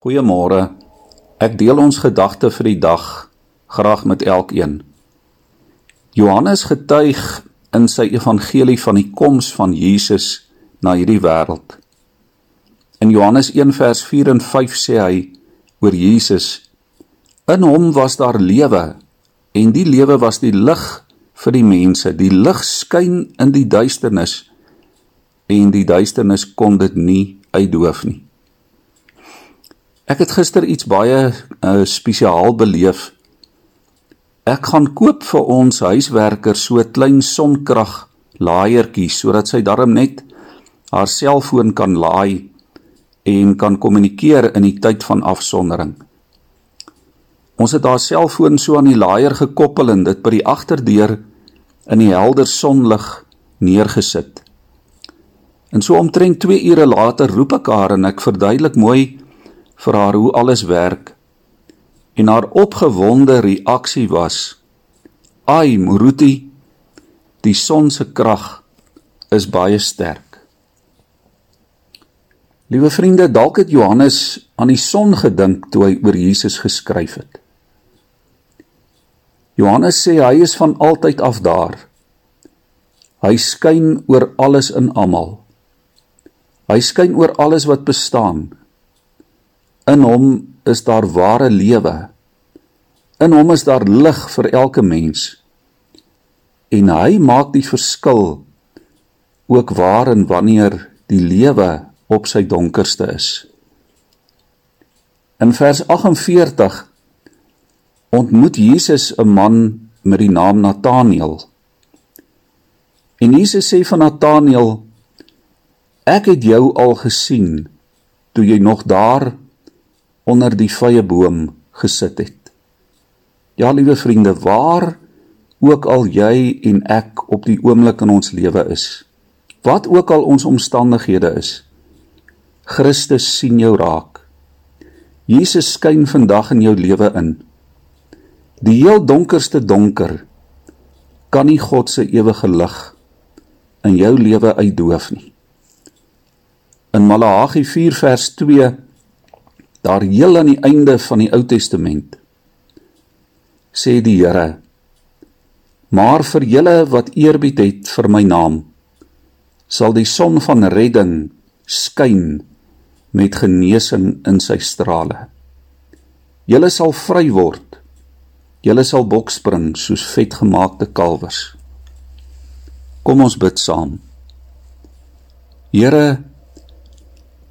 Goeiemôre. Ek deel ons gedagte vir die dag graag met elkeen. Johannes getuig in sy evangelie van die koms van Jesus na hierdie wêreld. In Johannes 1 vers 4 en 5 sê hy oor Jesus: In hom was daar lewe en die lewe was die lig vir die mense. Die lig skyn in die duisternis en die duisternis kon dit nie uitdoof nie. Ek het gister iets baie uh, spesiaal beleef. Ek gaan koop vir ons huiswerker so 'n klein sonkrag laaiertjie sodat sy darm net haar selfoon kan laai en kan kommunikeer in die tyd van afsondering. Ons het haar selfoon so aan die laaier gekoppel en dit by die agterdeur in die helder sonlig neergesit. En so omtrent 2 ure later roep ek haar en ek verduidelik mooi vir haar hoe alles werk. En haar opgewonde reaksie was: "Ai, Muruti, die son se krag is baie sterk." Liewe vriende, dalk het Johannes aan die son gedink toe hy oor Jesus geskryf het. Johannes sê hy is van altyd af daar. Hy skyn oor alles en almal. Hy skyn oor alles wat bestaan. In hom is daar ware lewe. In hom is daar lig vir elke mens. En hy maak die verskil ook waar en wanneer die lewe op sy donkerste is. In vers 48 ontmoet Jesus 'n man met die naam Nataneel. En Jesus sê van Nataneel: Ek het jou al gesien toe jy nog daar onder die vrye boom gesit het. Ja, liewe vriende, waar ook al jy en ek op die oomblik in ons lewe is, wat ook al ons omstandighede is, Christus sien jou raak. Jesus skyn vandag in jou lewe in. Die heel donkerste donker kan nie God se ewige lig in jou lewe uitdoof nie. In Maleagi 4 vers daar heel aan die einde van die Ou Testament sê die Here maar vir julle wat eerbied het vir my naam sal die son van redding skyn met genesing in sy strale. Julle sal vry word. Julle sal bokspring soos vetgemaakte kalwers. Kom ons bid saam. Here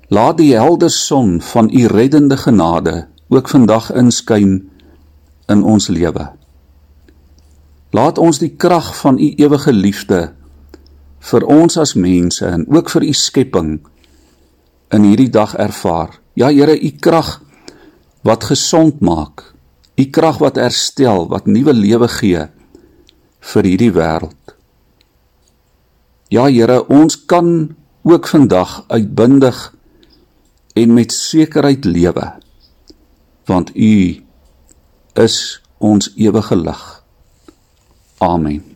Laat die helder son van u reddende genade ook vandag inskyn in ons lewe. Laat ons die krag van u ewige liefde vir ons as mense en ook vir u skepping in hierdie dag ervaar. Ja Here, u krag wat gesond maak, u krag wat herstel, wat nuwe lewe gee vir hierdie wêreld. Ja Here, ons kan ook vandag uitbundig en met sekerheid lewe want u is ons ewige lig. Amen